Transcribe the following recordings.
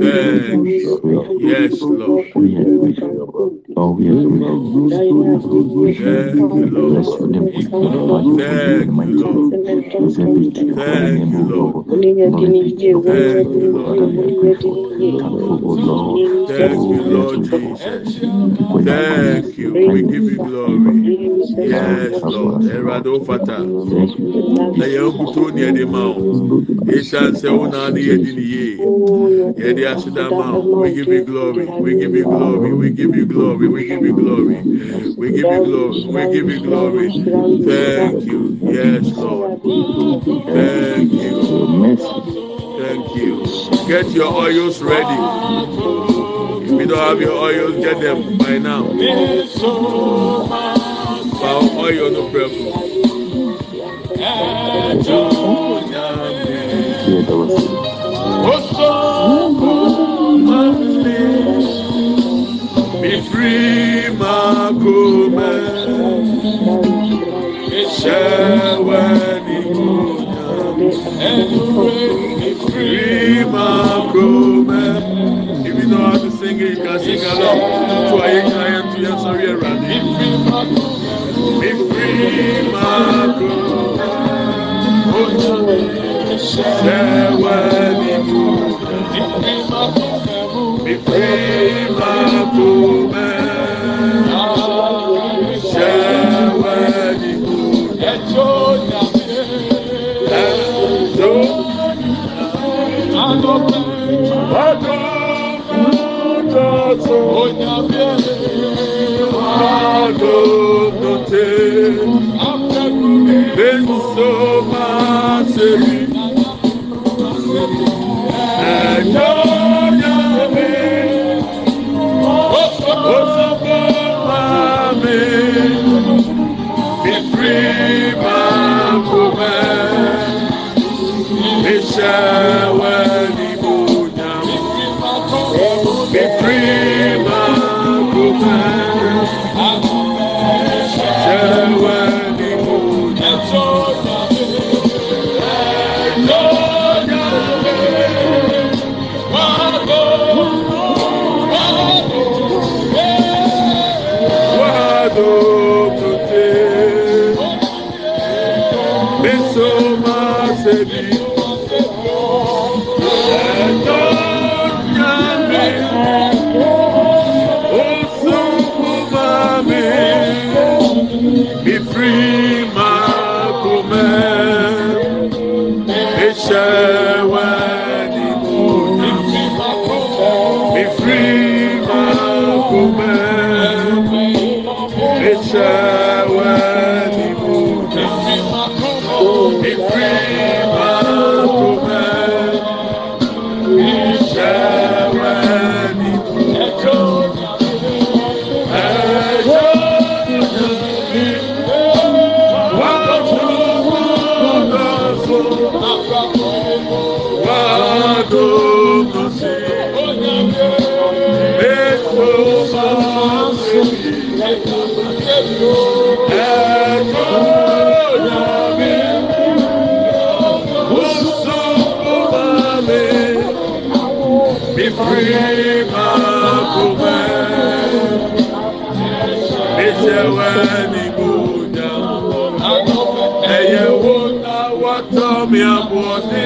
Yes, Lord. Oh, yes, Lord. Thank you, Lord. Jesus. Thank you. We give you glory. Yes, Lord. Erado fata. Na yɛn kutu ni yɛde ma ma o. We give you glory. We give you glory. We give you glory. We give you glory. We give you glory. We give you glory. Thank you. Yes, Lord. Thank you. Thank you. Get your oils ready. If you don't have your oils, get them by now. Our oil no problem. Be free, Prima come Shewani Prima come If you know how to sing it, you can sing along. To a client to your sorry around. Prima come Shewani come so much. shall. Mi àbọ̀ ní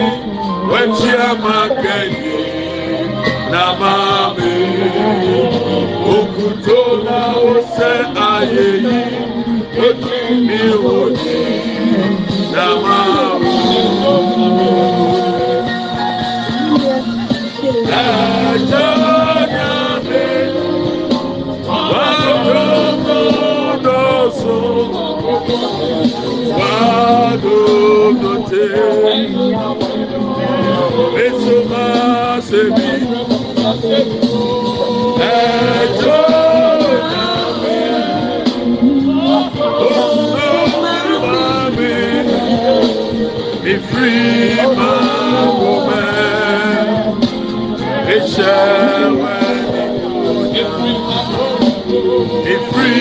wẹ́tí a máa kẹ́yìn na Padote, Mesoma Sebi, Ejo. Nami, Oso Mami, Ifri Mawome, Eshewe Ifri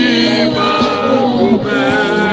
Mawome,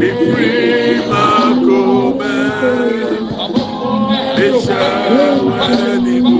Be free, my go man. It shall be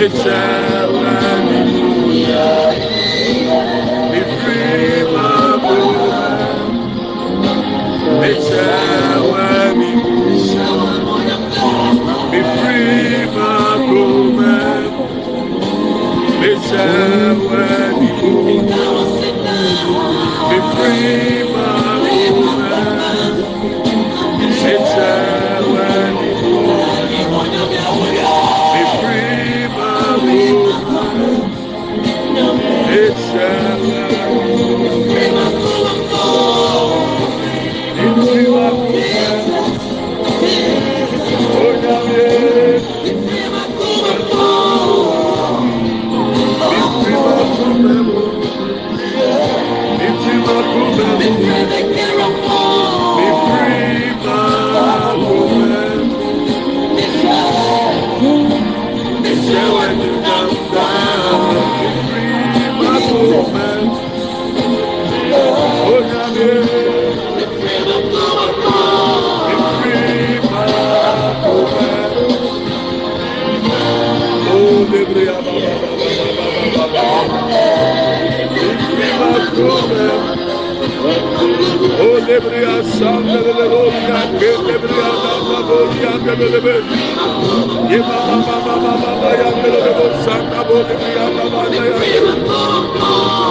It's a Be free, my woman. It's a It's a wedding. Be free, my woman. Olebria sanda de bolia que lebria da bolia de lebe. Yema mama mama mama ya de lebe sanda bolia da banda ya.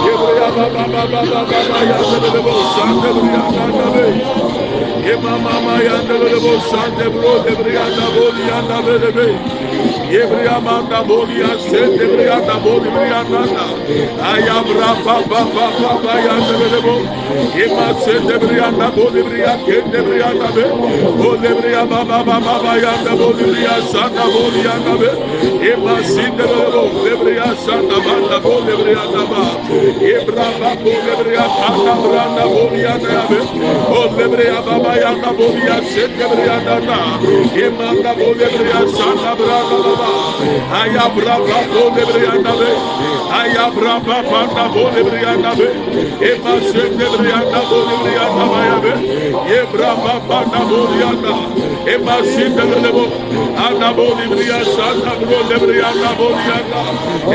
Yebria mama mama mama ya de lebe sanda bolia da be. Yema mama ya de lebe sanda bro de bria da bolia da lebe. Yebria manda bolia sende bria da bolia da. Ayabra pa pa pa pa ya de lebe. Yema sende bria bolibria kende brianda be bolibria baba baba bayanda bolibria sanda bolianda be Eba Sindabo, Lebria Santa Banda, Bolebria Daba, Ebraba, Bolebria Tata Branda, Bolia Nabe, Bolebria Baba Yanda, Bolia Sendebria Dana, Emanda Bolebria Santa Branda Baba, Ayabraba, Bolebria Nabe, Ayabraba, Panda, Bolebria Nabe, Eba Sendebria Daba, Bolebria Daba Yabe, Ebraba, Panda, Bolia Daba, Eba Sindabo, Anabo, Libria Santa Branda. Lebrianda borianda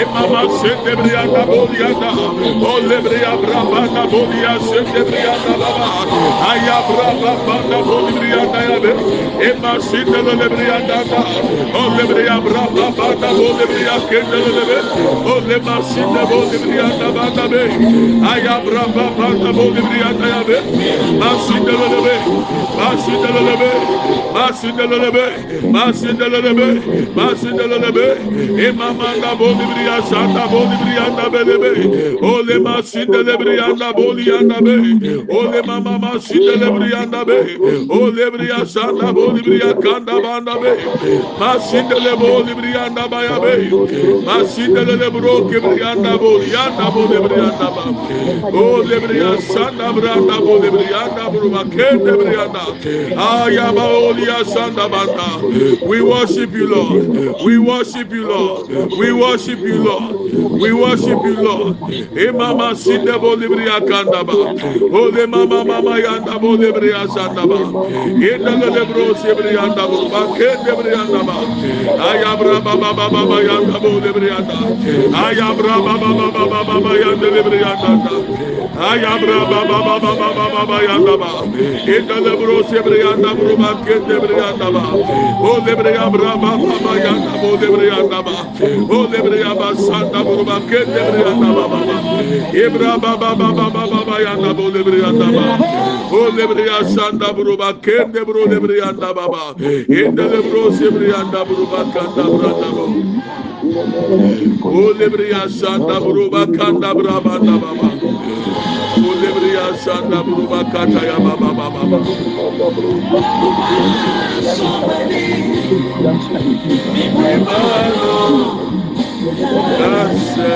emama sende brianda borianda o lebria braba na bolia sende brianda baba aya braba bana boli brianda yabe emasinda lebrianda o lebria braba bana boli bria kende lebe o lemasinda boli brianda bana be aya braba bana boli brianda yabe Masindelebe, Masindelebe, Masindelebe, Masindelebe, Masindelebe, Imamanda Bolibria Santa Bolibrianda Belebe, Ole Masindelebrianda Bolianda Be, Ole Mama Masindelebrianda Be, Ole Bria Santa Bolibria Kanda Banda Be, Masindele Bolibrianda Baya Be, Masindele Bro Kibrianda Bolianda Bolibrianda Ba, Ole Bria Santa Branda Bolibrianda We worship you, Lord. We worship you, Lord. We worship you, Lord. We worship you, Lord. E mama sinde bolibria kandaba. Ole mama mama yanda bolibria sandaba. Yenda le bro sebrianda bo. Bakende brianda ba. Ayabra baba baba baba yanda bolibrianda. Ayabra baba baba baba baba yanda librianda. Ayabra baba baba baba baba yanda ba. Yenda le bro sebrianda bro bakende brianda ba. Bolibria braba baba yanda bolibrianda debre andaba o oh, debre aba santa buruba ke debre andaba baba. Ibra baba baba baba ya na bo debre andaba o oh, debre ya santa buruba ke debro debre andaba baba. Inde debro debre andaba buruba kanda brandaba o oh, debre ya santa buruba kanda braba baba. ya shanda buruba kata ya baba baba Imano Nase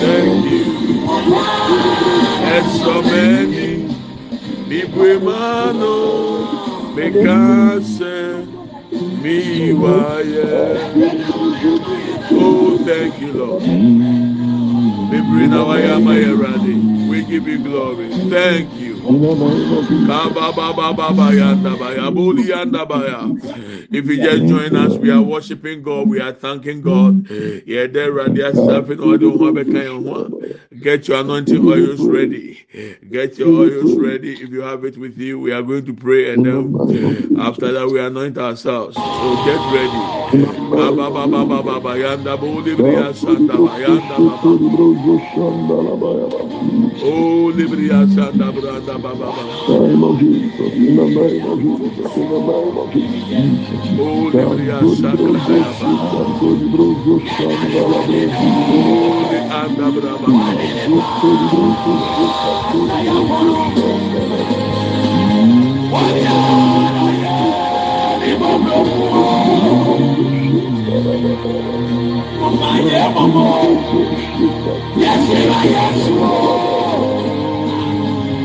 Thank you. There's so many. Librimano. Me canse. Mekase Miwaye Oh thank you Lord. Mibrina Wayama Yeradi We give you glory. Thank you If you just join us, we are worshiping God. We are thanking God. Get your anointing oils ready. Get your oils ready. If you have it with you, we are going to pray and then after that we anoint ourselves. So get ready. Kaba baba baba baba yanda boli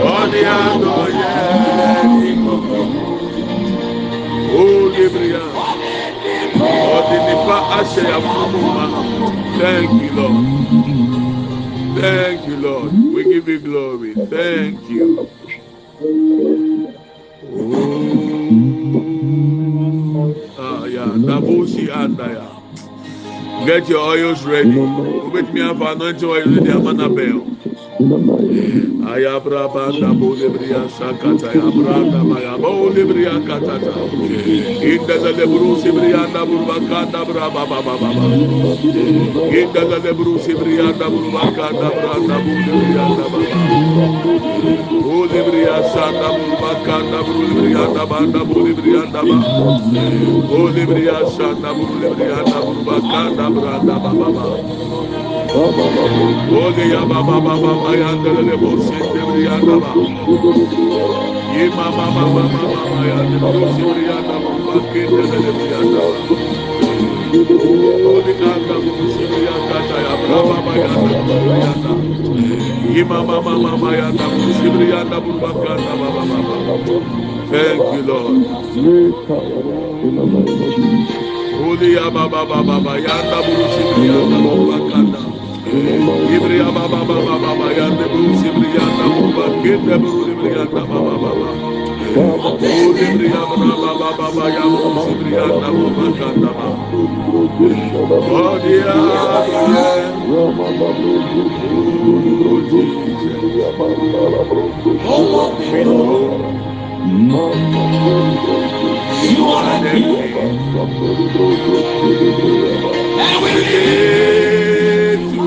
of Jesus, in the name of Jesus. Oh libria sanda yaba. Oh the anda braba. anointing oil ní di ama na bẹ́ẹ̀ o. Ayabrabanda bolebria sakata yabranda mayaba olebria katata. Inda da lebru sibrianda burbakanda braba baba baba. Inda ayabra banda bolebriya sakata yabranda baya bolebriya katata inda da lebru sibriya da burbaka da braba baba baba inda da lebru sibriya da burbaka da branda bolebriya da baba bolebriya sanda burbaka da bolebriya da banda bolebriya da ba bolebriya sanda bolebriya da burbaka da branda baba baba Ole ya baba baba baba ya ndelele bosi Thank you Lord. Holy ya ba ba ba ba ba ya da bo Ibriya. You are the king. And we live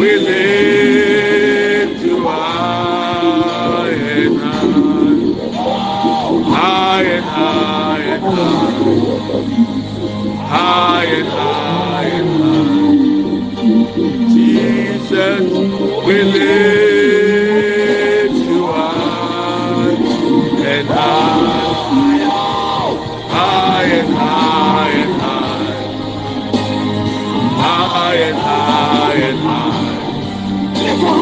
we to high and high, high and high and high, high and high and high. Jesus, high and high, high and high and high, high and high and high.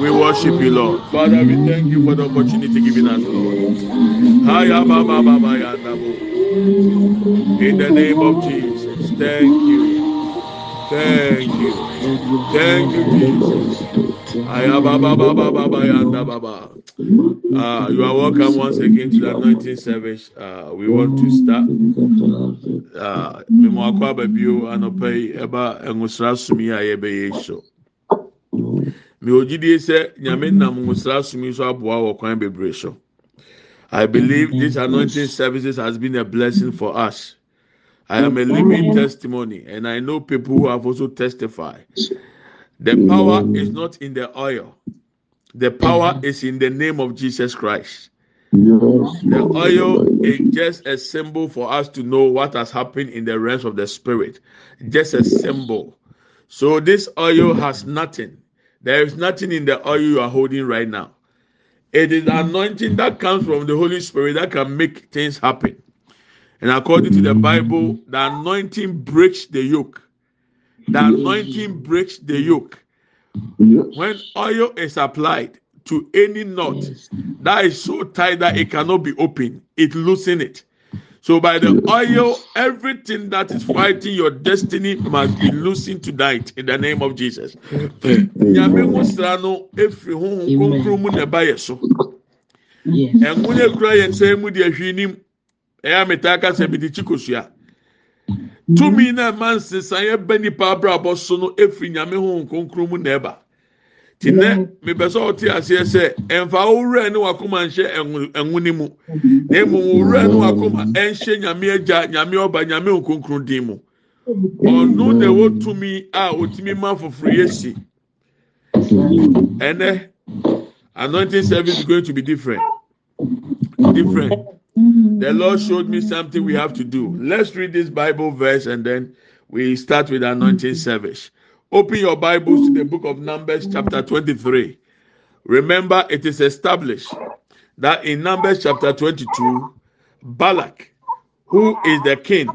We worship you, Lord. Father, we thank you for the opportunity given us, Lord. In the name of Jesus, thank you. Thank you. Thank you, Jesus. Uh, you are welcome once again to the anointing service. Uh, we want to start. Uh, Ogyidie sɛ nyame mm-hmm. nam nwosra sumi so aboa wɔ kwan bebree so. I believe mm-hmm. this anointing services has been a blessing for us. I am a living mm-hmm. testimony, and I know people who have also testified. The power is not in the oil, the power is in the name of Jesus Christ. The oil is just a symbol for us to know what has happened in the realms of the spirit. Just a symbol. So this oil has nothing. There is nothing in the oil you are holding right now. It is anointing that comes from the Holy Spirit that can make things happen. And according to the Bible, the anointing breaks the yoke. The anointing breaks the yoke. When oil is applied to any knot that is so tight that it cannot be opened, it loosens it. So by the oil, everything that is fighting your destiny must be loosened tonight in the name of Jesus. Nyame nwosra no efiri honhom kronkron mu na ɛba yɛ so. Ɛnwo no ekura yɛn nsa mu de ahwi nim. Ɛyɛ ametaa kasa bi de kyikosua. Tumi na ɛma nsesan ɛbɛ nipa abrabɔ so no efiri nyame mu na ɛba. Ti nɛ mepɛ sɛ ɔte aseɛ sɛ ɛnfa owurɛ ne wakoma nhyɛ ne mu. Na emu owurɛ ne wakoma ɛnhyɛ nyame agya nyame ɔba nyame nkonkron din mu. Ɔno na ɛwɔ tumi a otumi ma foforɔ yɛ si. Ɛnɛ anointing service is going to be different. Different. The Lord showed me something we have to do. Let's read this Bible verse and then we start with anointing service. Open your Bibles to the book of Numbers, chapter 23. Remember, it is established that in Numbers chapter 22, Balak, who is the king,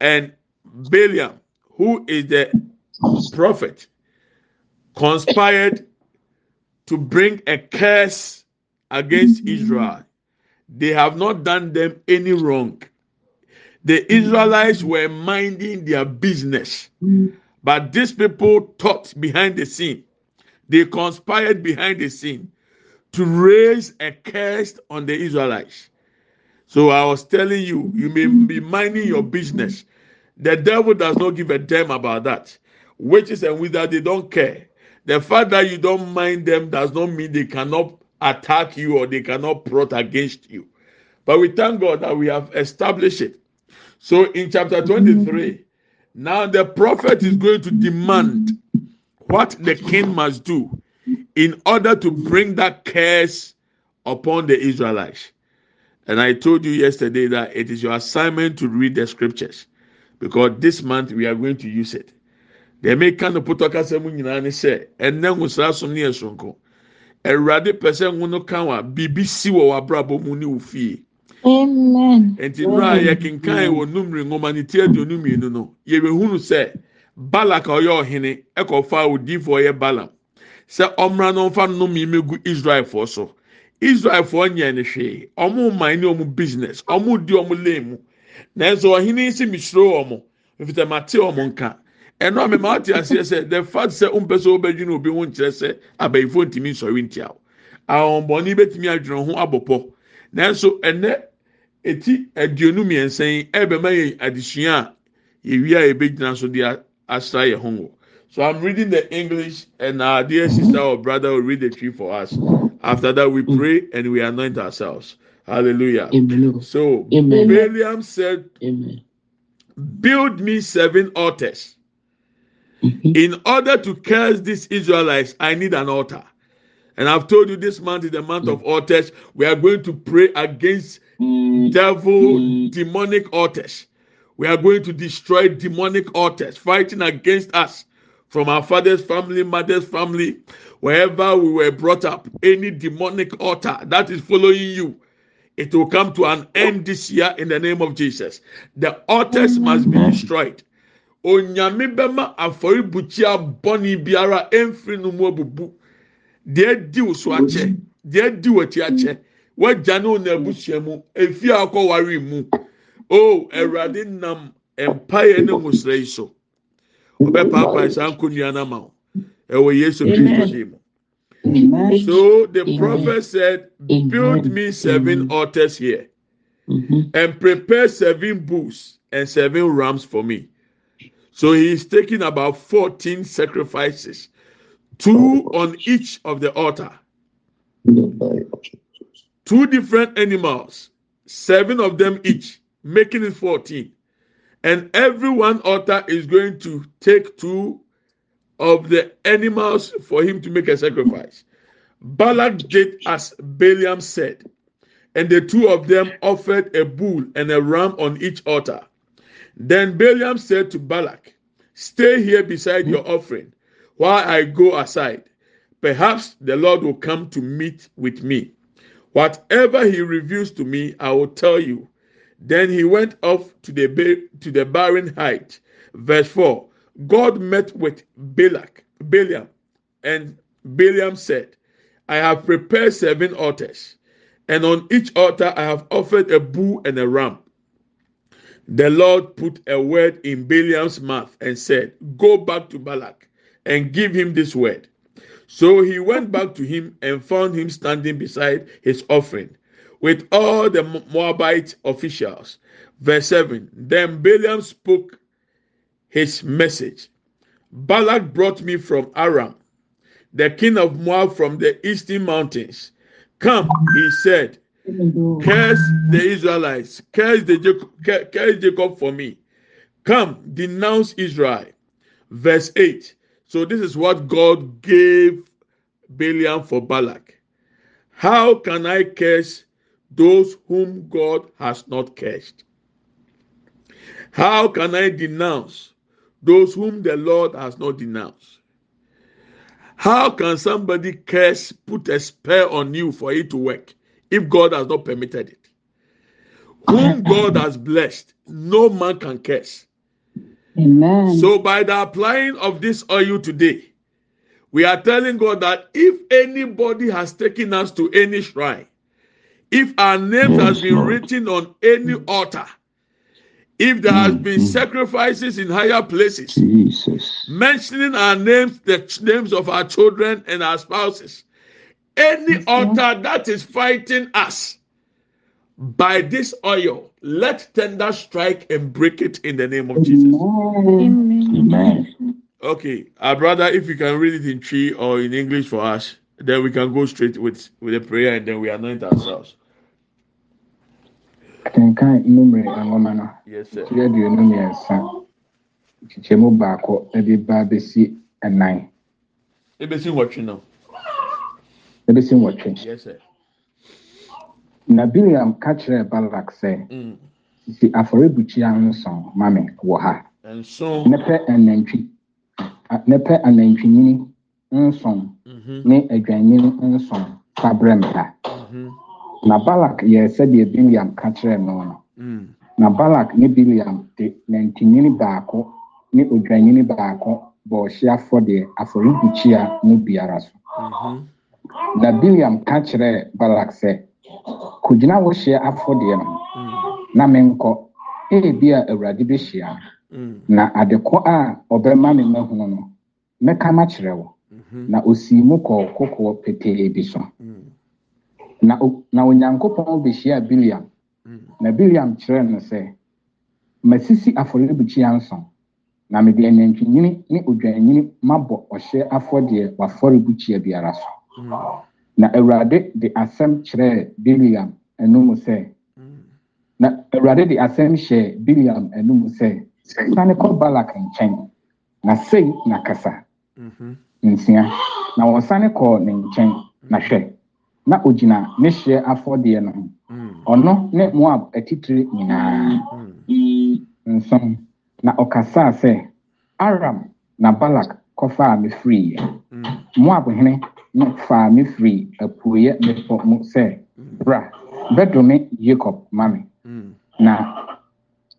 and Balaam, who is the prophet, conspired to bring a curse against Israel. They have not done them any wrong. The Israelites were minding their business. But these people thought behind the scene. They conspired behind the scene to raise a curse on the Israelites. So I was telling you, you may be minding your business. The devil does not give a damn about that. Witches and wizards, they don't care. The fact that you don't mind them does not mean they cannot attack you or they cannot plot against you. But we thank God that we have established it. So in chapter 23, now the prophet is going to demand what the king must do in order to bring that curse upon the Israelites. And I told you yesterday that it is your assignment to read the scriptures because this month we are going to use it. The American no put kasa mu nyinaa ne sɛ ɛnɛ nwosra som ne ɛsonko. Awurade pɛ sɛ ngo no ka wa biribi si wɔ w'abrabɔ mu ne wo fie. Amen. Nti nnura a yɛkenkan wɔ numri nwoma ne ti aduonu mmienu no yɛbɛhunu sɛ Balak a ɔyɛ ɔhene ɛkɔfa odiifoɔ yɛ Balaam. Sɛ ɔmmra no mfa nnome megu Israelfoɔ so. Israelfoɔ nyɛ ne hwee. Ɔmo man ne ɔmo business. Ɔmo di ɔmo lane mu. Nanso ɔhene si misuro ɔmo. Mfita mate ɔmo nka. Ɛno a mɛma ate aseɛ sɛ the fact sɛ ɔmpɛ sɛ ɔbɛdwene obi ho nkyerɛ sɛ abayifo ntumi nsɔre ntia o ahombɔni bɛtumi adwene ho abɔpɔ nanso ɛnɛ eti aduonu mmiɛnsa yi ɛbɛma yɛ adesua a yɛwie a yɛbɛgyina so de asra yɛn ho wɔ so i'm reading the english and our dear sister or brother will read the tree for us after that we pray and we anoint ourselves hallelujah Amen. so Amen. Balaam said Amen. build me seven altars Mhm. in order to curse these Israelites, I need an altar. And I've told you this month is the month of altars. We are going to pray against devil demonic altars. We are going to destroy demonic altars fighting against us from our father's family, mother's family, wherever we were brought up. Any demonic altar that is following you, it will come to an end this year in the name of Jesus. The altars must be destroyed. onyame bɛma afɔrebukyia bɔnne biara ɛmfiri no mu abubu deɛ di so akyɛ deɛ di akyi akyɛ wagya ne wo na abusua mu efi a akɔware mu. O awurade nam mpaeɛ ne nwosra yi so ɔbɛpaapae saa nkonnua no ama wo ɛwɔ yesu kristo din mu. So the prophet said build me seven altars here Mhm. and prepare seven bulls and seven rams for me. So he is taking about 14 sacrifices two oh, on each of the altar In the name of Jesus. two different animals, seven of them each, making it 14. And every one altar is going to take two of the animals for him to make a sacrifice. Balak did as Balaam said, and the two of them offered a bull and a ram on each altar. Then Balaam said to Balak, Stay here beside your offering while I go aside. Perhaps the Lord will come to meet with me. Whatever he reveals to me, I will tell you. Then he went off to the to the barren height. Verse 4. God met with Balak, Balaam, and Balaam said, I have prepared seven altars, and on each altar I have offered a bull and a ram. The Lord put a word in Balaam's mouth and said, Go back to Balak and give him this word. So he went back to him and found him standing beside his offering with all the Moabite officials. Verse 7 Then Balaam spoke his message Balak brought me from Aram, the king of Moab from the eastern mountains. Come, he said, curse the Israelites, curse the Jacob, curse Jacob for me. Come, denounce Israel. Verse 8. So this is what God gave Balaam for Balak. How can I curse those whom God has not cursed? How can I denounce those whom the Lord has not denounced? How can somebody curse, put a spell on you for it to work if God has not permitted it? Whom God has blessed, no man can curse. Amen. So, by the applying of this oil today, we are telling God that if anybody has taken us to any shrine, if our names has been Lord. written on any altar, if there has been Mm. sacrifices in higher places, Jesus. mentioning our names, the names of our children and our spouses, any altar that is fighting us by this oil, let tender strike and break it in the name of Jesus. Amen. Amen. Okay, our brother, if you can read it in Twi or in English for us, then we can go straight with with the prayer and then we anoint ourselves. kenkan nnumere nwoma no Yes, sir. tiri aduonu mmiɛnsa kyekyɛmu baako de ba besi ɛnan Ebesi watching now. ɛbɛsi nwɔtwe Yes, sir. Na biliam ka kyerɛɛ balak sɛ Mm. sisi afɔrebukyia nson mame wɔ ha. Nepɛ anantwi anantwinini nson ne adwannini nson fa brɛ me ha mm-hmm, na balak yɛɛ sɛdeɛ biliam ka kyerɛɛ no no na balak ne biliam de nantwinini baako ne odwannini baako bɔ ɔhye afɔdeɛ afɔrebukyia no biara so mm-hmm, na biliam ka kyerɛɛ balak sɛ kogyina wo hyeɛ afɔdeɛ no. Na menkɔ. Ebi a awurade bɛhyia na adekɔ a ɔbɛma me mahunu no mɛka makyerɛ wo. Mm-hmm, na osii mu kɔɔ kokoɔ petee bi so. Na onyankopɔn bɛhyiaa biliam mm, na biliam kyerɛɛ no sɛ masisi afɔrebukyia nson. Na mede anantwinini ne odwannini mabɔ ɔhyɛ afɔdeɛ w'afɔrebukyia biara so. Mm, na awurade de asɛm kyerɛɛ biliam anum sɛ. Mm. na awurade de asɛm hyɛɛ biliam anum sɛ sane kɔ balak nkyɛn. Na sei na kasa. Mm-hmm. nsia na wɔsane kɔɔ ne nkyɛn. Na hwɛ na ogyina ne hyeɛ afɔdeɛ no ho. Mm, ɔno ne moab atitire nyinaa. Mm, nson na ɔkasaa sɛ aram na balak kɔfaa me firiiɛ. Mm, moab hene no faa me firi apueeɛ bepɔ mu sɛ bra bɛdome yakob ma me. Mm, na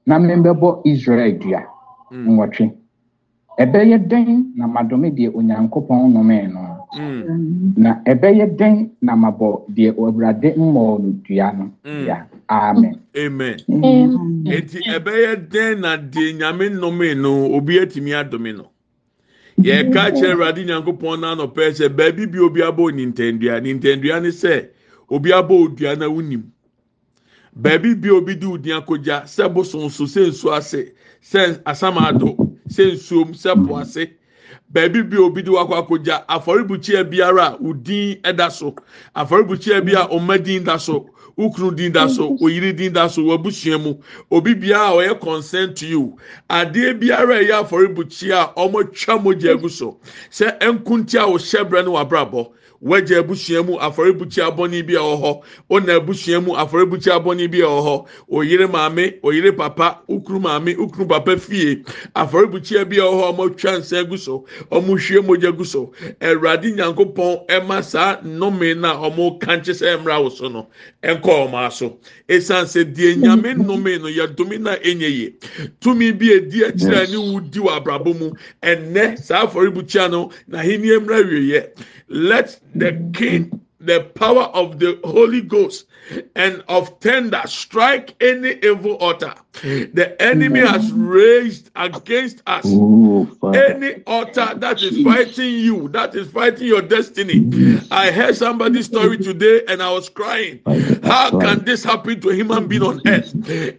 na membɛbɔ israel dua mm, nwɔtwe. Ɛbɛyɛ dɛn na madome deɛ onyankopɔn nomee no? Mm, na ɛbɛyɛ dɛn na mabɔ deɛ awurade mmɔɔ no dua no? Dua amen. Amen. Eti ɛbɛyɛ den na de nyame nnome no obi atumi adome no yɛka kyerɛ awurade nyankopɔn anɔpɛ sɛ baabi bi obi abɔ nintendua. Nintendua ne sɛ obi abɔ odua na wunim baabi bi obi di odi akogya sɛ bosonso sɛ nsuo ase sɛ asamado sɛ nsuom sɛ po ase. Baabi bi obi di wakɔ akogya afɔrebukyia biara a odin ɛda so afɔrebukyia bi a ɔma din da so ukunu din da so oyiri din da so wabusua mu. Obi biara a ɔyɛ consent to you. Adeɛ biara a ɛyɛ afɔrebukyia a wɔn atwa mogya agu so. Sɛ nkunti a wɔhyɛ brɛ no wabrabɔ wagya abusua mu afɔrebukyia bɔnni bi a ɛwɔ hɔ ɔna abusua mu afɔrebukyia bɔnni bi a ɛwɔ hɔ oyere maame oyere papa ukunu maame ukunu papa fie afɔrebukyia bi a ɛwɔ hɔ wɔn atwa nsa agu so wɔn hwie mogya gu so awurade nyankopɔn ɛma saa nnome na wɔn kankye sɛ mmra wɔ so no ɛnkɔ wɔn aso esan sɛ deɛ nyame nnome no yɛ na enye yie tumi bi edi akyire ne wudi wɔ abrabɔ mu. Ɛnɛ saa afɔrebukyia no n'ahenni mmra wieɛ let the king the power of the holy ghost and of tender strike any evil altar the enemy has raised against us any altar that is fighting you, that is fighting your destiny. I heard somebody's story today and I was crying. How can this happen to a human being on earth?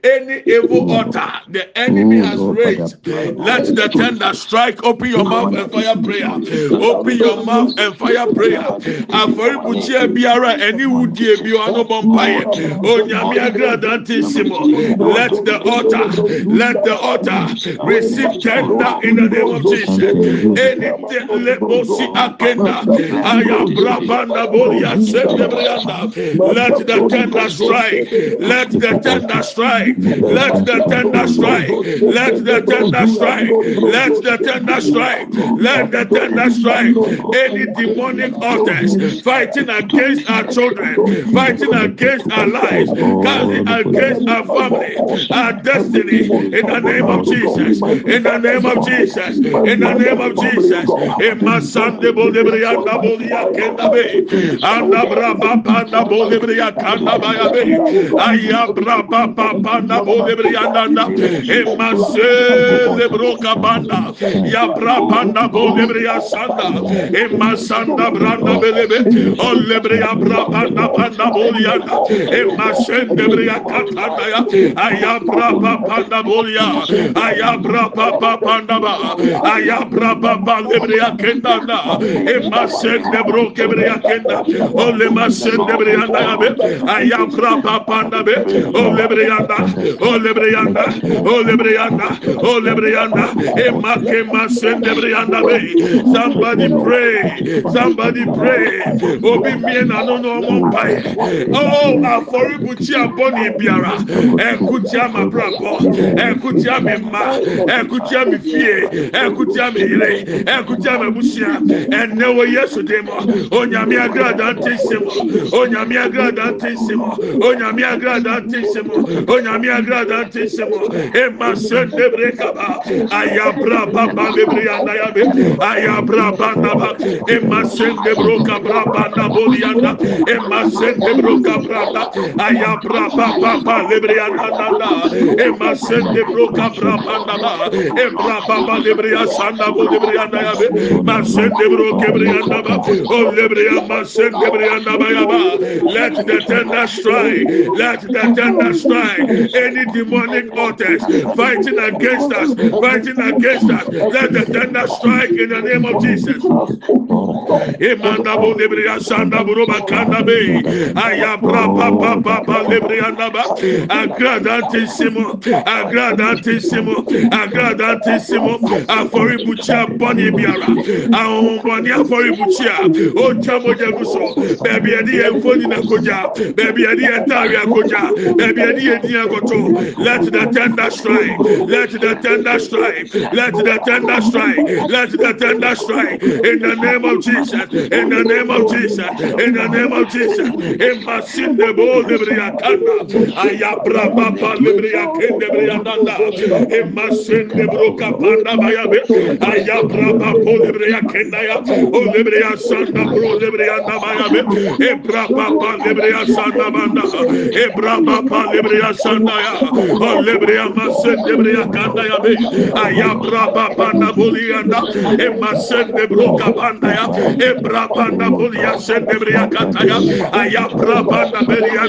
Any evil altar the enemy has raised, let the tender strike. Open your mouth and fire prayer. Open your mouth and fire prayer. Aforibuchia biara any wudie bi ono bompaye. Oh, Agradante simo. Let the altar, let the altar receive tender in the name of Jesus. Anything lebosi akenda, ayabrabanda boria sedebrianda. Let the tender strike. Let the tender strike. Let the tender strike. Let the tender strike. Let the tender strike. Let the tender strike. Any demonic altars fighting against our children, fighting against our lives, fighting against our family, our destiny. In the name of Jesus. In the name of Jesus. In the name of Jesus. Emma Sande Bodebrianda Bodia Kendabe. Anda Braba Panda Bodebria Kandabayabe. Ayabra Papa Panda Bodebrianda. Emma Sele Broka Banda. Yabra Panda Bodebria Sanda. Emma Sanda Branda Belebe. Olebria Brabanda Panda Bolianda. Emma Sendebria Katanda. Ayabra Panda Bolia. Ayabra Papa Panda Ba. Ayabra Papa Lebria Kendanda. Emma Sendebro Kebria Kenda. Olema Sendebria Nabe. Ayabra Papa Panda Be. Olebrianda. Olebrianda. Olebrianda. Olebrianda. Emma Kema Sendebrianda Be. Somebody pray. Somebody pray. Obi miena no no mo pai. Oh, aforibuchi aboni biara. Ekutia ma brabo. Ekutia me ma. Ekutia me fie. Ekutia me ire. Ekutia me busia. Ene wo Yesu demo. Onyame agrada ntesimo. Onyame agrada ntesimo. Onyame agrada ntesimo. Onyame agrada ntesimo. Emma sende brekaba. Ayabra baba lebrianda yabe. Ayabra banda ba. Emma sende broka brabanda bolianda. Emma sende broka branda. Ayabra baba lebrianda nanda. Emma sende broka brabanda ba. Emma baba lebria sanda bo lebrianda yabe. Ma sende broke brianda ba. Oh lebria ma sende brianda ba yaba. Let the tender strike. Let the tender strike. Any demonic altars fighting against us, fighting against us. Let the tender strike in the name of Jesus. Imanda bo lebria sanda buruba kanda be. Ayabra papa papa oh, lebrianda ba. Agradantissimo. Agradantissimo. Agradantissimo. Aforibuchia biara. Ahon boni aforibuchia. O chamo jeguso. Baby edi enfoni na koja. Baby edi entari akoja. Baby edi edi akoto. Let the tender strike. Let the tender strike. Let the tender strike. Let the tender strike. In the name of Jesus. In the name of Jesus. In the name of Jesus. In kende bo debriya kanda ayabra baba debriya kende briya danda emasen debro kapanda baya be ayabra baba debriya kenda ya o debriya sanda bro debriya da baya be ebra baba debriya sanda banda ebra baba debriya sanda ya o debriya masen debriya kanda ya be ayabra baba na boliya da emasen debro kapanda ya ebra baba na boliya sen debriya kanda ya ayabra baba lebria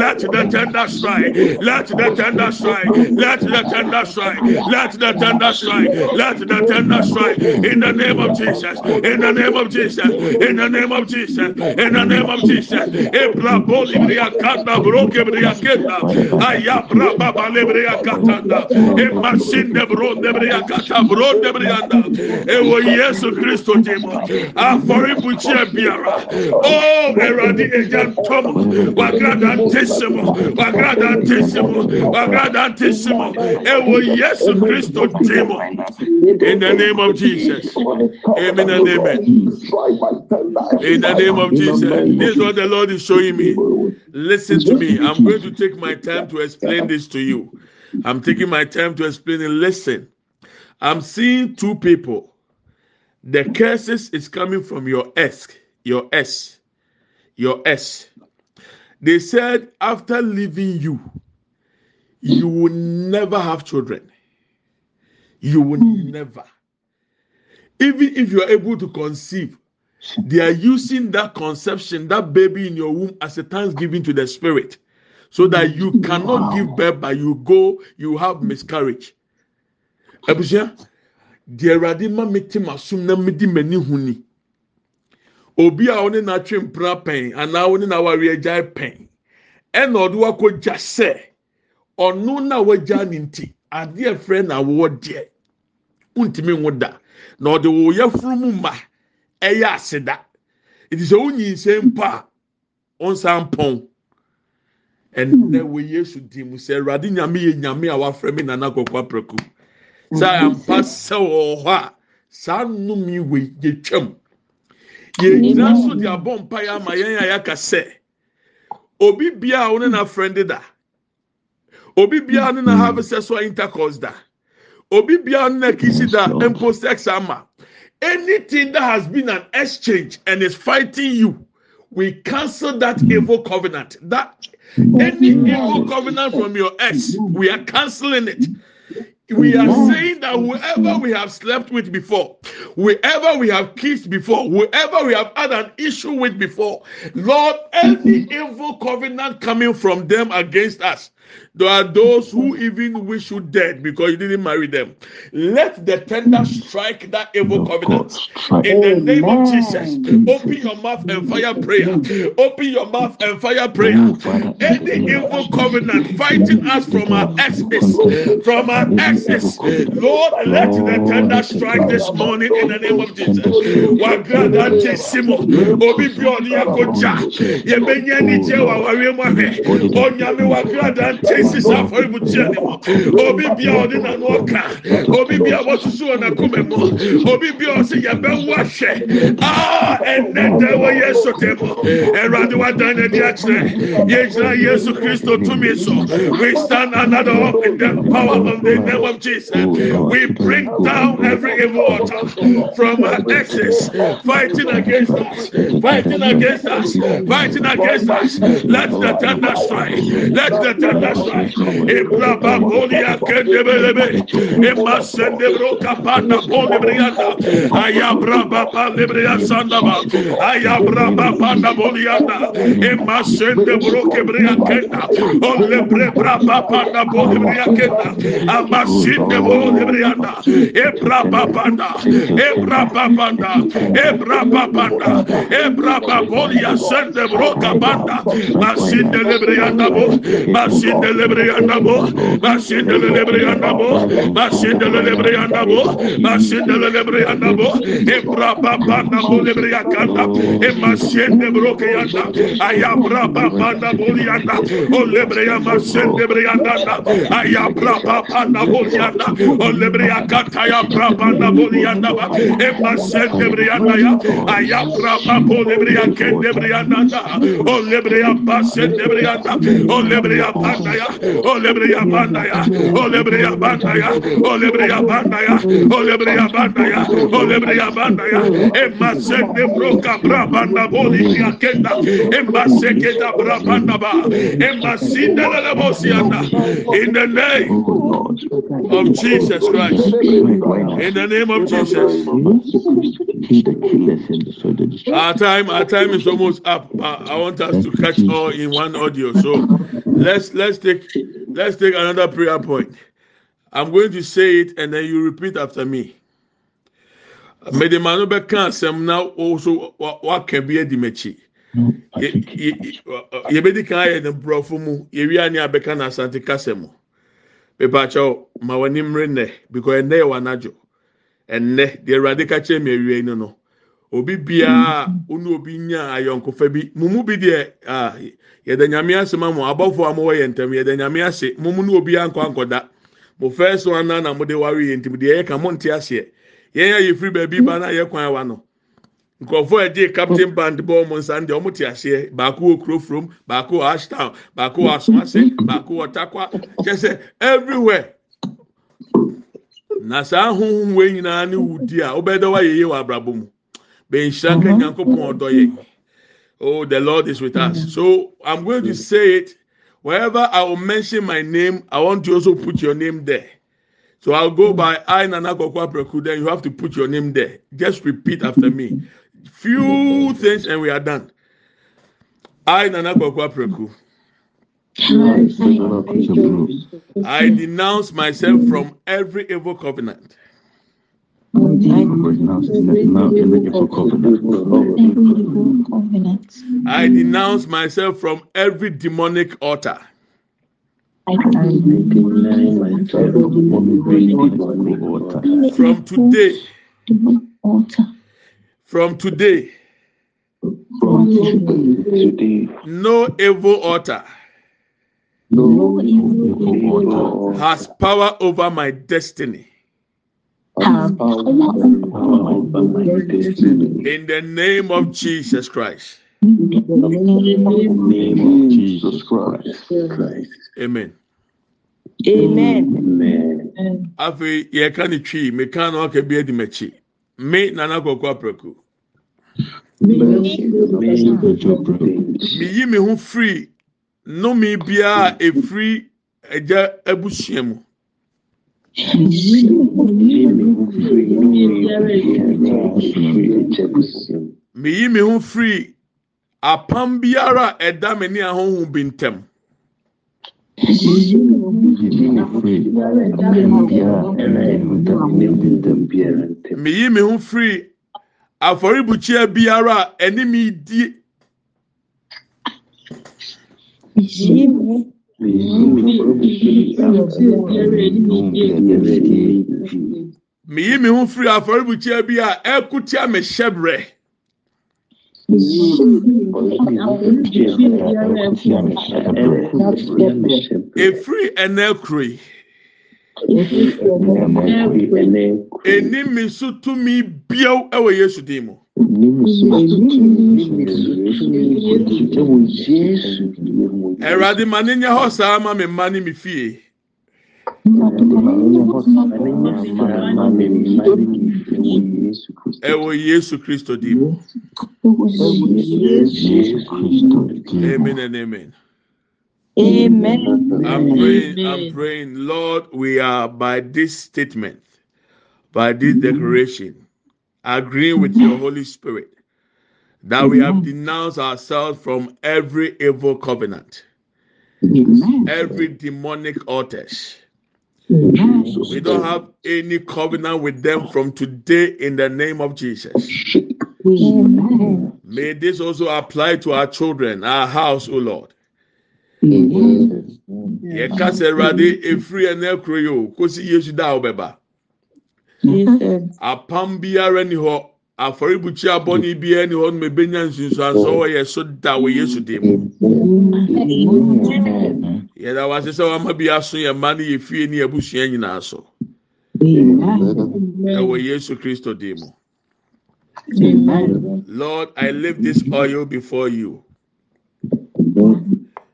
let the tender strike let the tender strike let the tender strike let the tender strike let the tender strike. In the name of Jesus in the name of Jesus in the name of Jesus in the name of Jesus. Ebra boli bria kanda broke bria kenda aya braba bale bria katanda e masinde bronde bria kata bronde bria anda e wo Yesu Kristo dimo afori buchia biara. Oh eradi ejan tomo wagrada ntesimo. Wagrada ntesimo. Wagrada ntesimo. E wo Yesu Kristo dimo in the name of Jesus. Amen and amen. In the name of Jesus. This is what the Lord is showing me. Listen to me. I'm going to take my time to explain this to you I'm taking my time to explain it listen I'm seeing two people the curses is coming from your S, your S, your S. They said after leaving you, you will never have children. You will hmm. never. Even if you are able to conceive, they are using that conception, that baby in your womb, as a thanksgiving to the spirit, so that you cannot give birth, but you go, you have miscarriage. Abusha, deɛ awurade ma me te ma som na me di m'ani hu ni. Obi a ɔne n'atwe mpira pɛn anaa ɔne n'awari agya pɛn ɛna ɔde wakɔ gya sɛ ɔno na wagya ne nti adeɛ frɛ na awɔ deɛ ntumi nwo da. Na ɔde wɔ yɛfuru mu ma ɛyɛ aseda. Eti sɛ wonyi nsɛm mpa a ɔnsan pɔn ɛnna wɔ yesu di mu sɛ awurade nyame yɛ nyame a wafrɛ mi nana kɔkɔ apɛko hmm. sɛ ampa sɛ wɔ hɔ a saa yi wɔ yɛtwam. Yɛgyina so de abɔ mpa yɛ ama yɛn a yɛaka sɛ obi bia a wɔne na friend da obi bia ne na hmm. have sexual intercourse da obi bia ne na kisi da mpo sex ama. Anything that has been an exchange and is fighting you we cancel that hmm. evil covenant. That any evil covenant from your ex. We are canceling it. We are saying that whoever we have slept with before, whoever we have kissed before, whoever we have had an issue with before, Lord, any evil covenant coming from them against us, there are those who even wish you dead because you didn't marry them. Let the tender strike that evil covenant. in the name of Jesus. Open your mouth and fire prayer. Open your mouth and fire prayer. Any evil covenant fighting us from our exes, from our exes, Lord, let the tender strike this morning in the name of Jesus. Obi bioni yakoja, yebenya ni je wa wari mo he, onyame wagrada tesisi afɔrebukyia ne mu, obi bia ɔde n'ano ɔka, obi bia wɔsusu wɔ n'akoma mu, obi bia ɔsi yɛbɛwo ahwɛ, aa ɛnɛ dɛ wɔ yesu tɛ mu, ɛwurade wadan n'adi akyerɛ, yɛgyina yesu kristo tumi so, we stand another up in the power of the name of Jesus, we bring down every evil altar from our exes fighting against us, fighting against us, fighting against us. Let the thunder strike, let the thunder Kadasa, Ibraba Bolia Kendebelebe, Emma Sendebro Capana Polibriana, Ayabraba Palibria Sandaba, Ayabraba Pana Boliana, Emma Sendebro Kebria Kenda, Olebre Braba Pana Bolibria Kenda, Amasinde Bolibriana, Ebraba Panda, Ebraba Panda, Ebraba Panda, Ebraba Bolia Sendebro Capanda, Masinde Lebriana Bo, Masinde masindelebre yandabo masindelebre yandabo masindelebre yandabo masindelebre yandabo ebra baba nabo lebre yakanda e masinde broke yanda aya bra baba nabo yanda o lebre ya masinde yanda aya bra baba nabo yanda o lebre yakata ya bra baba nabo yanda e masinde yanda ya aya bra baba lebre yakende yanda o lebre ya masinde yanda o lebre ya In the name of Jesus Christ, in the name of Jesus. Our time, our time is almost up. I want us to catch all in one audio. So let's let's take let's take another prayer point. I'm going to say it and then you repeat after me. Mede ma no bɛka asɛm na ɔso waka bi adi m'akyi. Yɛbɛdi kan ayɛ ne borɔfo mu, yɛwia ne abɛka na asante kasa mu. Pepakyɛw, ma w'ani mmere nnɛ, because ɛnnɛ yɛ w'anadwo. Ɛnnɛ, deɛ Awurade ka kyerɛ me awie no no. Obi biara ɔne obi nya ayɔnkofa bi, mo mu bi deɛ yɛda nyame ase ma mo, abɔfo a mowɔ yɛn ntam, yɛda nyame ase, mo ne obi ankɔ ankɔda. Mo first one na na mo de ware yɛn ntim, deɛ yɛka mo nte aseɛ. Yɛn a yɛfiri baabi ba na yɛ kwan wa no. nkurɔfoɔ a ɛgye captain band bɔ ɔmo nsa deɛ ɔmo te aseɛ. Baako wɔ kuro from baako wɔ ashtown baako wɔ asomase baako wɔ takwa. Kyɛ everywhere. Na saa ahohom wei nyinaa ne wudi a wobɛda wa yeye wɔ abrabɔ mu. Oh the lord is with us so i'm going to say it wherever i will mention my name i want you also put your name there. So I'll go by I Nana Kokwa Preku. Then you have to put your name there. Just repeat after me. Few things and we are done. I Nana Kokwa Preku. I denounce myself from every evil covenant. I denounce myself from every demonic altar. From today, from today, no evil altar has power over my destiny. In the name of Jesus Christ. Jesus Christ. Amen. Amen. afei yɛka ne twi meka na ɔka bi adi m'akyi me nana kɔkɔ aprɛko meyi me ho firi nnome biara a efiri agya abusua mu meyi me ho firi apam biara a ɛda me ne ahonho bi ntɛm. Meyi me ho firi afɔrebukyia biara a ɛne medie meyi me ho firi afɔrebukyia bi a ɛkutia me hyɛbrɛ. Efiri ɛnɛ kuro yi. Eni mi so tumi biaw ɛwɔ yesu dim mu. Ɛwurade ma ne nyɛ hɔ saa ma mi mma ne mi fie ɛwɔ yesu kristo dim mu amen and amen. Amen. I'm praying, I'm praying, Lord, we are by this statement, by this declaration, agreeing with your Holy Spirit that we have denounced ourselves from every evil covenant, every demonic altars. We don't have any covenant with them from today in the name of Jesus. May this also apply to our children, our house, O Lord. yɛka sɛ awurade efiri ɛnɛ kuro yi o kosi yesu da a ɔbɛba apam biara ni hɔ afɔribukyia abɔni biara ni hɔ nom ebenya nsunsuanso wɔ yɛ so da wɔ yesu dim yɛda wase sɛ wama bi aso yɛ mma ne yɛ fie ne yɛ busua nyinaa so ɛwɔ yesu kristo dim mu. Lord, I lift this oil before you.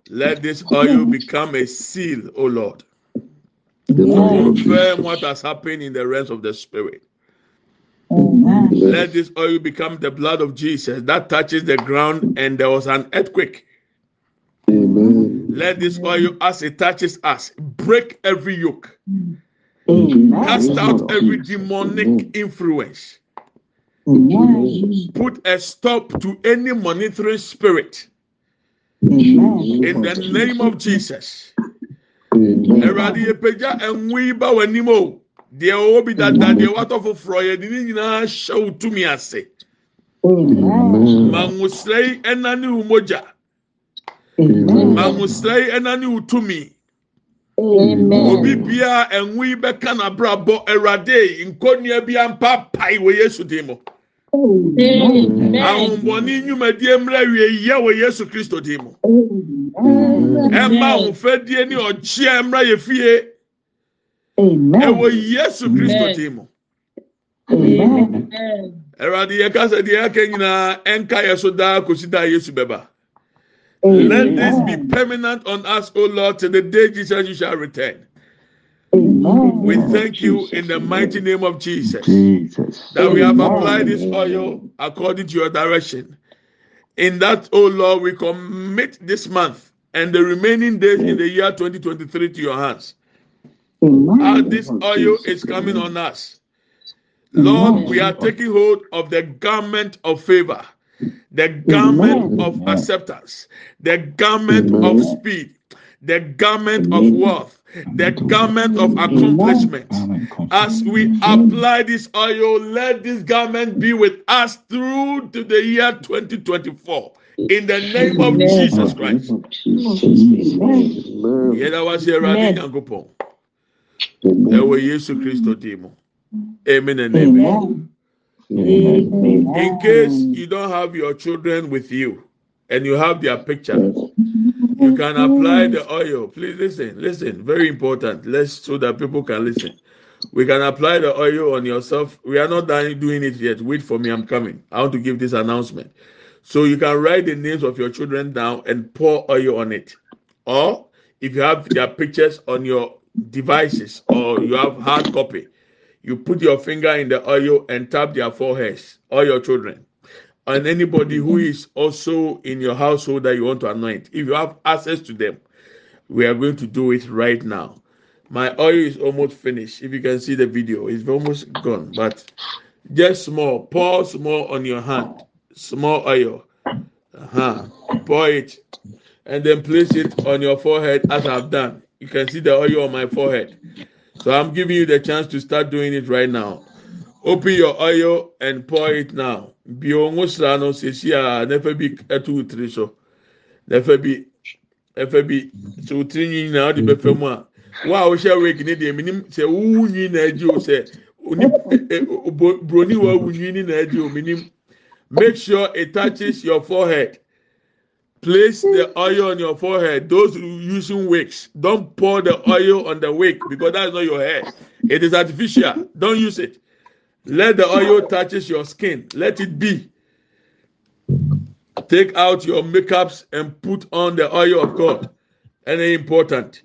Let this oil become a seal, O Lord, to confirm what has happened in the realms of the Spirit. Let this oil become the blood of Jesus that touches the ground and there was an earthquake. Let this oil, as it touches us, break every yoke, cast out every demonic influence, put a stop to any monitoring spirit. In the name of Jesus. Awurade yɛpagya ɛnwo yi ba w'anim o deɛ ɔwɔ bi dada deɛ watɔ foforɔ yɛde ne nyinaa hyɛ wo tumi ase ma nwosrɛ yi ɛna ne wo mogya ma nwosrɛ yi ɛna ne wo tumi obi bia ɛnwo yi bɛka n'abrabɔ awurade nkonnua bi ampa pae wɔ yesu dim mu ahombɔni nnwumadie mmerɛ wie yɛ wɔ yesu kristo dim mu ɛma ahofadie ne ɔkyeɛ mmerɛ yɛ fie. Ɛwɔ yesu kristo dim mu awurade yɛ kasa deɛ yɛaka nyinaa ɛnka yɛ so daa kosi daa yesu bɛba let this be permanent on us o lord till the day jesus you shall return. We thank you in the mighty name of Jesus. Jesus. that we have applied this oil according to your direction. In that, O Lord, we commit this month and the remaining days in the year 2023 to your hands. As this oil is coming on us, Lord, we are taking hold of the garment of favor, the garment of acceptance, the garment of speed, the garment of wealth, the garment of accomplishment. As we apply this oil, let this garment be with us through to the year 2024. In the name of Jesus Christ. Yẹ́dá wá sí ẹ̀rọ adé Nyankopɔn. Ẹ̀wọ̀ Yéṣu Kristo dì mú. Amen. And amen. In case you don't have your children with you and you have their picture, you can apply the oil. Please listen, listen. Very important. Let's so that people can listen. We can apply the oil on yourself. We are not done doing it yet. Wait for me. I'm coming. I want to give this announcement. So you can write the names of your children down and pour oil on it. Or if you have their pictures on your devices or you have hard copy, you put your finger in the oil and tap their foreheads, all your children and anybody who is also in your household that you want to anoint. If you have access to them, we are going to do it right now. My oil is almost finished. If you can see the video, it's almost gone, but just small. Pour small on your hand, small oil. Uh-huh. Pour it, and then place it on your forehead as I've done. You can see the oil on my forehead. So I'm giving you the chance to start doing it right now. Open your oil and pour it now. Bi onwo sra no sesi a nefa bi etu tiri so. Nefa bi efa bi so tiri nyi na ɔde bɛfɛ mu a. Wa a wohyɛ wig ne deɛ minim sɛ wuwu nyi na agye o sɛ oni broni wa wu ni na agye o minim. Make sure it touches your forehead. Place the oil on your forehead. Those using wigs, don't pour the oil on the wig because that's not your hair. It is artificial. Don't use it. Let the oil touches your skin. Let it be. Take out your makeups and put on the oil of God. Any important.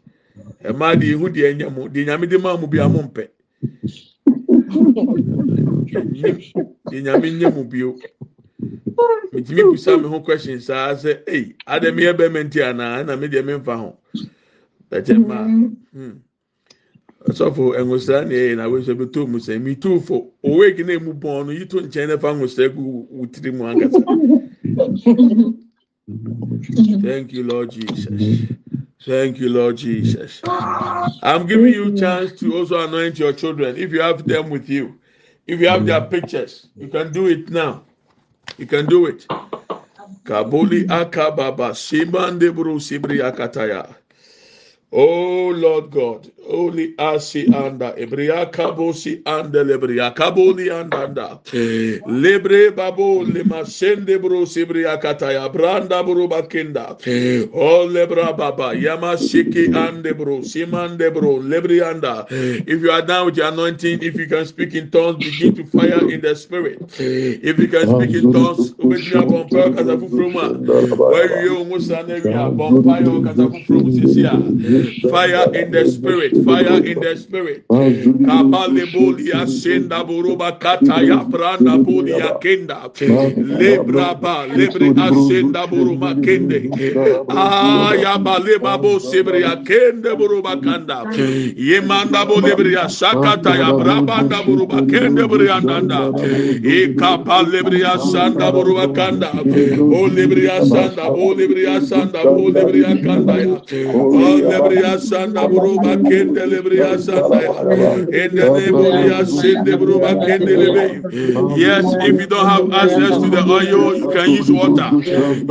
Mìtìmí mi ho question saa sẹ ẹyì adami ẹ bẹ mẹntì àná ẹnna mi di ẹmi nfa ho. Bẹ̀tẹ̀ mmaa. Mm-hmm. Ọsọfo hmm. ẹnwosira ni ẹyẹ na wẹsẹ bi tó mu sẹ mi tó fo òwe kí náà mu bọ́n no yìí tó nkyẹn náà fa ẹnwosira gu mu ankasa. Thank you, Lord Jesus. Thank you, Lord Jesus. I'm giving you chance to also anoint your children if you have them with you. If you have their pictures, you can do it now. You can do it. Kabuli akababa simande buru sibri akataya. Oh Lord God, Holy Asi anda Ebria Kabosi anda Lebria Kaboli andanda eh. Lebre babo lema sende bro Sibria Kataya Branda bro Bakinda Oh eh. Lebra Baba Yama Shiki ande bro Simande bro Lebrianda eh. If you are down with your anointing, if you can speak in tongues, begin to fire in the spirit. If you can speak in tongues, obetumi abɔmpa kasa foforɔ mu a wɔawie wɔn sa na awie abɔmpa yɛ kasa foforɔ mu sisi a. Fire in the spirit, fire in the spirit. Kabale bolia senda buruba kataya branda bolia kenda. Lebra ba lebre asenda buruma kende. Aya baleba bo sebria kende buruba kanda. Yemanda bo lebria sakata ya brabanda buruba kende briandanda. Eka balebria sanda buruba kanda. O lebria sanda, o lebria sanda, o lebria kanda ya. O lebria sanda buruba kende Yes, if you don't have access to the oil, you can use water.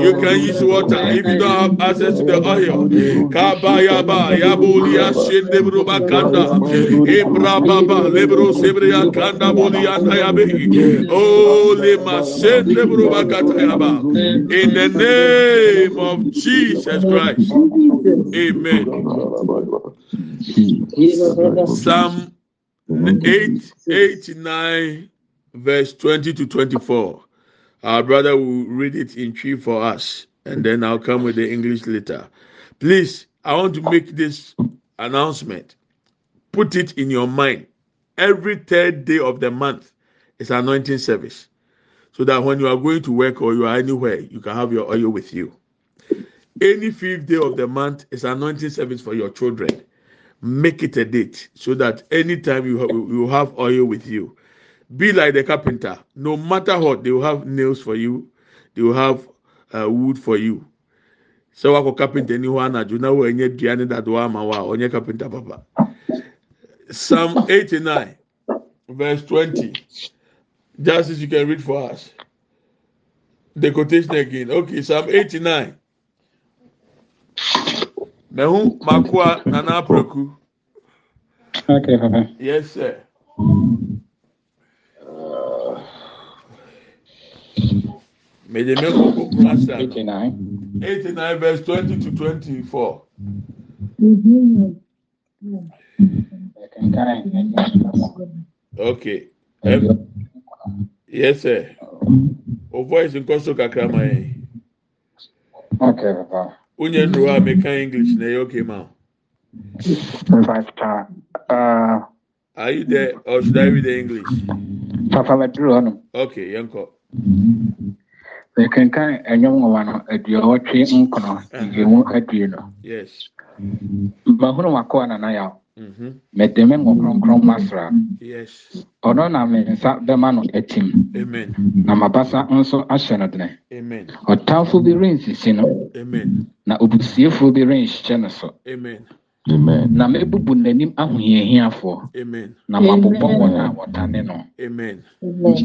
You can use water. If you don't have access to the oil, kabayaba yabulia shinde buruba kanda. Ibra baba lebro sebria kanda bulia yabe. Oh, lema shinde buruba kata. In the name of Jesus Christ. Amen. Psalm 8, 89, verse 20 to 24. Our brother will read it in Twi for us, and then I'll come with the English later. Please, I want to make this announcement. Put it in your mind. Every third day of the month is anointing service. So that when you are going to work or you are anywhere, you can have your oil with you. Any fifth day of the month is anointing service for your children make it a date so that anytime you, have, you have oil with you, be like the carpenter. No matter what, they will have nails for you, they will have uh, wood for you. sɛ wakɔ carpenter ni hɔ anadwo na wɔanyɛ dua ne dadoɔ ama wo a ɔnyɛ carpenter papa. Psalm 89 verse 20 just as you can read for us. The quotation again. Okay psalm 89 na hu makua na n'apraku. Mm-hmm. Okay, papa. Yes, sir. Mede me koko plasa. 89. 89 verse 20 to 24. Okay. Um, yes, sir. O voice nkɔ so kakra ma ye. Okay, papa. wonye mm-hmm. duro a meka english na ɛyɛ okay ma. mpataa. Uh, Are you there or should I read the English? Papa Maduro hɔnom. Okay, yɛn. Mm-hmm. Mekenkan ɛnyɛm nwoma no aduɔwɔtwe nkono yiemu adue no. Yes. Mm-hmm. Mahunu wakɔ anana yaw. Mm-hmm. Mede me ngo kronkron masra. Yes. Ɔno na me nsa bɛma no atim. Amen. Na m'abasa nso ahyɛ no dene. Amen. Ɔtamfo bi rensisi no. Amen. Na obusiefoɔ bi renhyɛ no so. Amen. Amen. Na mebubu n'anim ahohiahiafoɔ. Amen. Na mabobɔ wɔn a wɔdane no. Amen.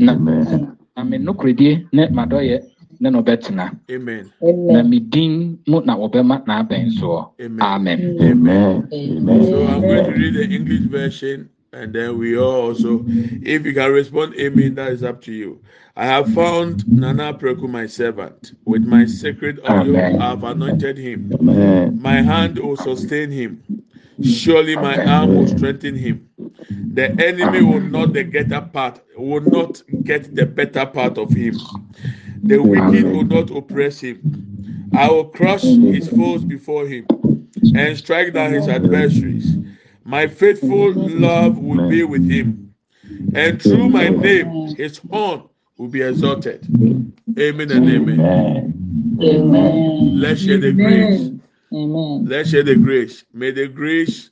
Na Amen. na me nokoredie ne m'adɔyɛ ne no bɛtena. Amen. Na me din mu na wɔbɛma n'abɛn soɔ. Amen. Amen. Amen. So I'm going to read the English version and then we all also, if you can respond, Amen, that is up to you. I have found Nana Preku, my servant. With my sacred oil, Amen. I have anointed him. Amen. My hand will sustain him. Surely my arm will strengthen him. The enemy will not the better part, will not get the better part of him. The wicked will not oppress him. I will crush his foes before him and strike down his adversaries. My faithful love will be with him, and through my name his horn will be exalted. Amen and amen. Amen. Let's share the grace. Amen. Let's share the grace. May the grace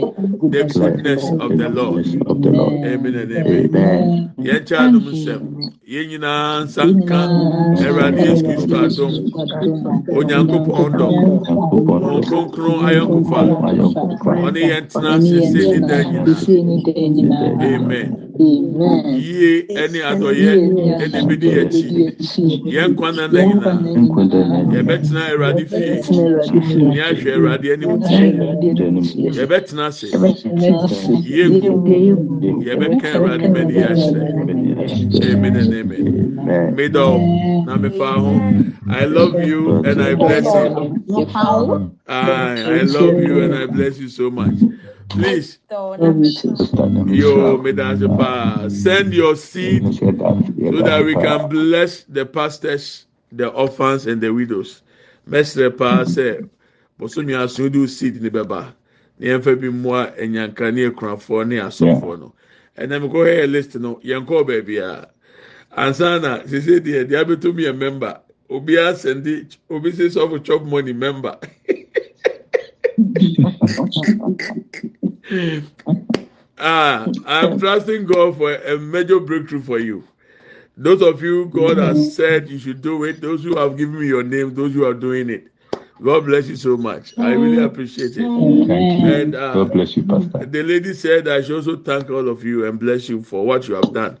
the goodness of the Lord. Amen and amen. Yɛn kyɛ adum nsɛm, yɛn nyinaa nsa nka Ɛwurade Yesu Kristo adum, Onyankopɔn dɔm, Wɔn kronkron ayɔnkofa, ɔne yɛn tena sese ne dan nyinaa. Amen. Yie ɛne adɔyɛ ɛna ebi di yɛn akyi. Yɛn nkwa nana nyinaa, yɛbɛtena Ɛwurade fie, ní ahwɛ Ɛwurade anim tie, yɛbɛtena ase, yɛgu, yɛbɛka Ɛwurade mɛni ahyɛ. Amen and amen. Middle, na mefa ho. I love you and I bless you. I, I love you and I bless you so much. Please, yo, send your seed so that we can bless the pastors, the orphans, and the widows. Mestre pa sɛ bosomi aso seed ne bɛba ne yɛmfa bi mmoa anyanka ne akurafoɔ ne asɔfoɔ no. Ɛnam kɔ hɛ list no yɛn kɔɔ baabi a ansa na sese deɛ deɛ abɛtum yɛ member obiara sɛndi obi sɛ sɔfo chop money member. ah, I'm trusting God for a major breakthrough for you. Those of you God has said you should do it, those who have given me your name, those who are doing it. God bless you so much. I really appreciate it. And uh, God bless you, Pastor. the lady said I should also thank all of you and bless you for what you have done.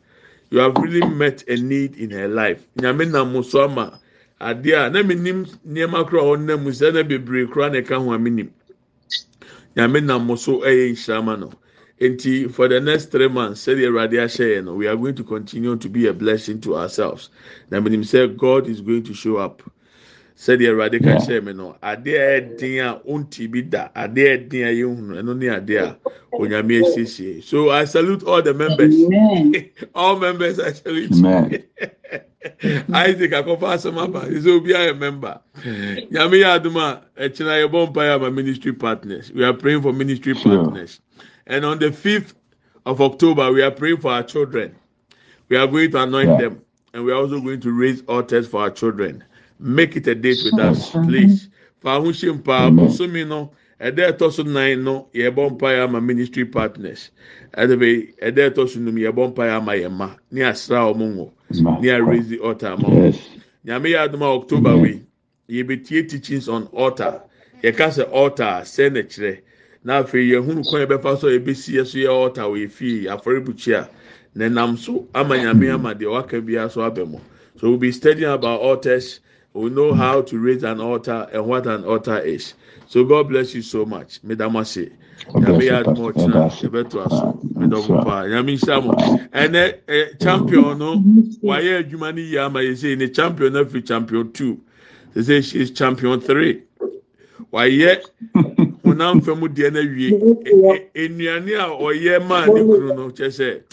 You have really met a need in her life. Nyame na musoma adeɛ a na mi nim nneɛma kora a ɔnam mu sɛ na bebree kora na ɛka ho a mi nim. Nyame nam so ɛyɛ nhyirama no. Nti for the next three months, sɛdeɛ Awurade ahyɛ yɛn no, we are going to continue to be a blessing to ourselves. Na mi nim sɛ God is going to show up. Sɛdeɛ Awurade ka hyɛ mi no, adeɛ a ɛden a onti bi da, adeɛ a ɛden a yɛhunu, ɛno ne adeɛ a onyame esiesie. So I salute all the members. all members I salute. Amen. Isaac akɔfa asɛm aba sɛ obi ayɛ member. Nyame yɛ adum a ɛkyina yɛbɔ mpaeɛ ama ministry partners. We are praying for ministry partners. And on the fifth of October we are praying for our children. We are going to anoint them and we are also going to raise altars for our children make it a date with us please. Fa ho hyɛ mpa Amen. bosomi no ɛdɛ ɛtɔ so nan no yɛbɔ mpaeɛ ama ministry partners. Ɛdɛ bɛ ɛdɛ ɛtɔ so num yɛbɔ mpaeɛ ama yɛn mma ne asra wɔn ngo. Ne a raise the altar ama wɔn nyame yɛ adum a october wei yɛbɛtie teachings on altar. Yɛka sɛ altar a, sɛ na kyerɛ na afei yɛhunu kwan yɛbɛfa so a yɛbɛsi yɛ so yɛ altar wɔ yɛ fie afɔrebukyia na nam so ama nyame ama deɛ waka biara so aba mu so we will be studying about altars we know how to raise an altar and what an altar is. So god bless you so much. Medamase nyame yɛ you, adum a Pastor. ɔkyena That's it. yɛbɛto aso sure. paa nyame nhyira mo ɛnɛ champion no? Wayɛ adwuma no yie ama yɛ sɛ ne champion no afiri champion two. Sɛ sɛ she is champion three. Wayɛ honam fam deɛ no awie E- e- nnuane a ɔyɛ maa ne kunu no kyɛ sɛ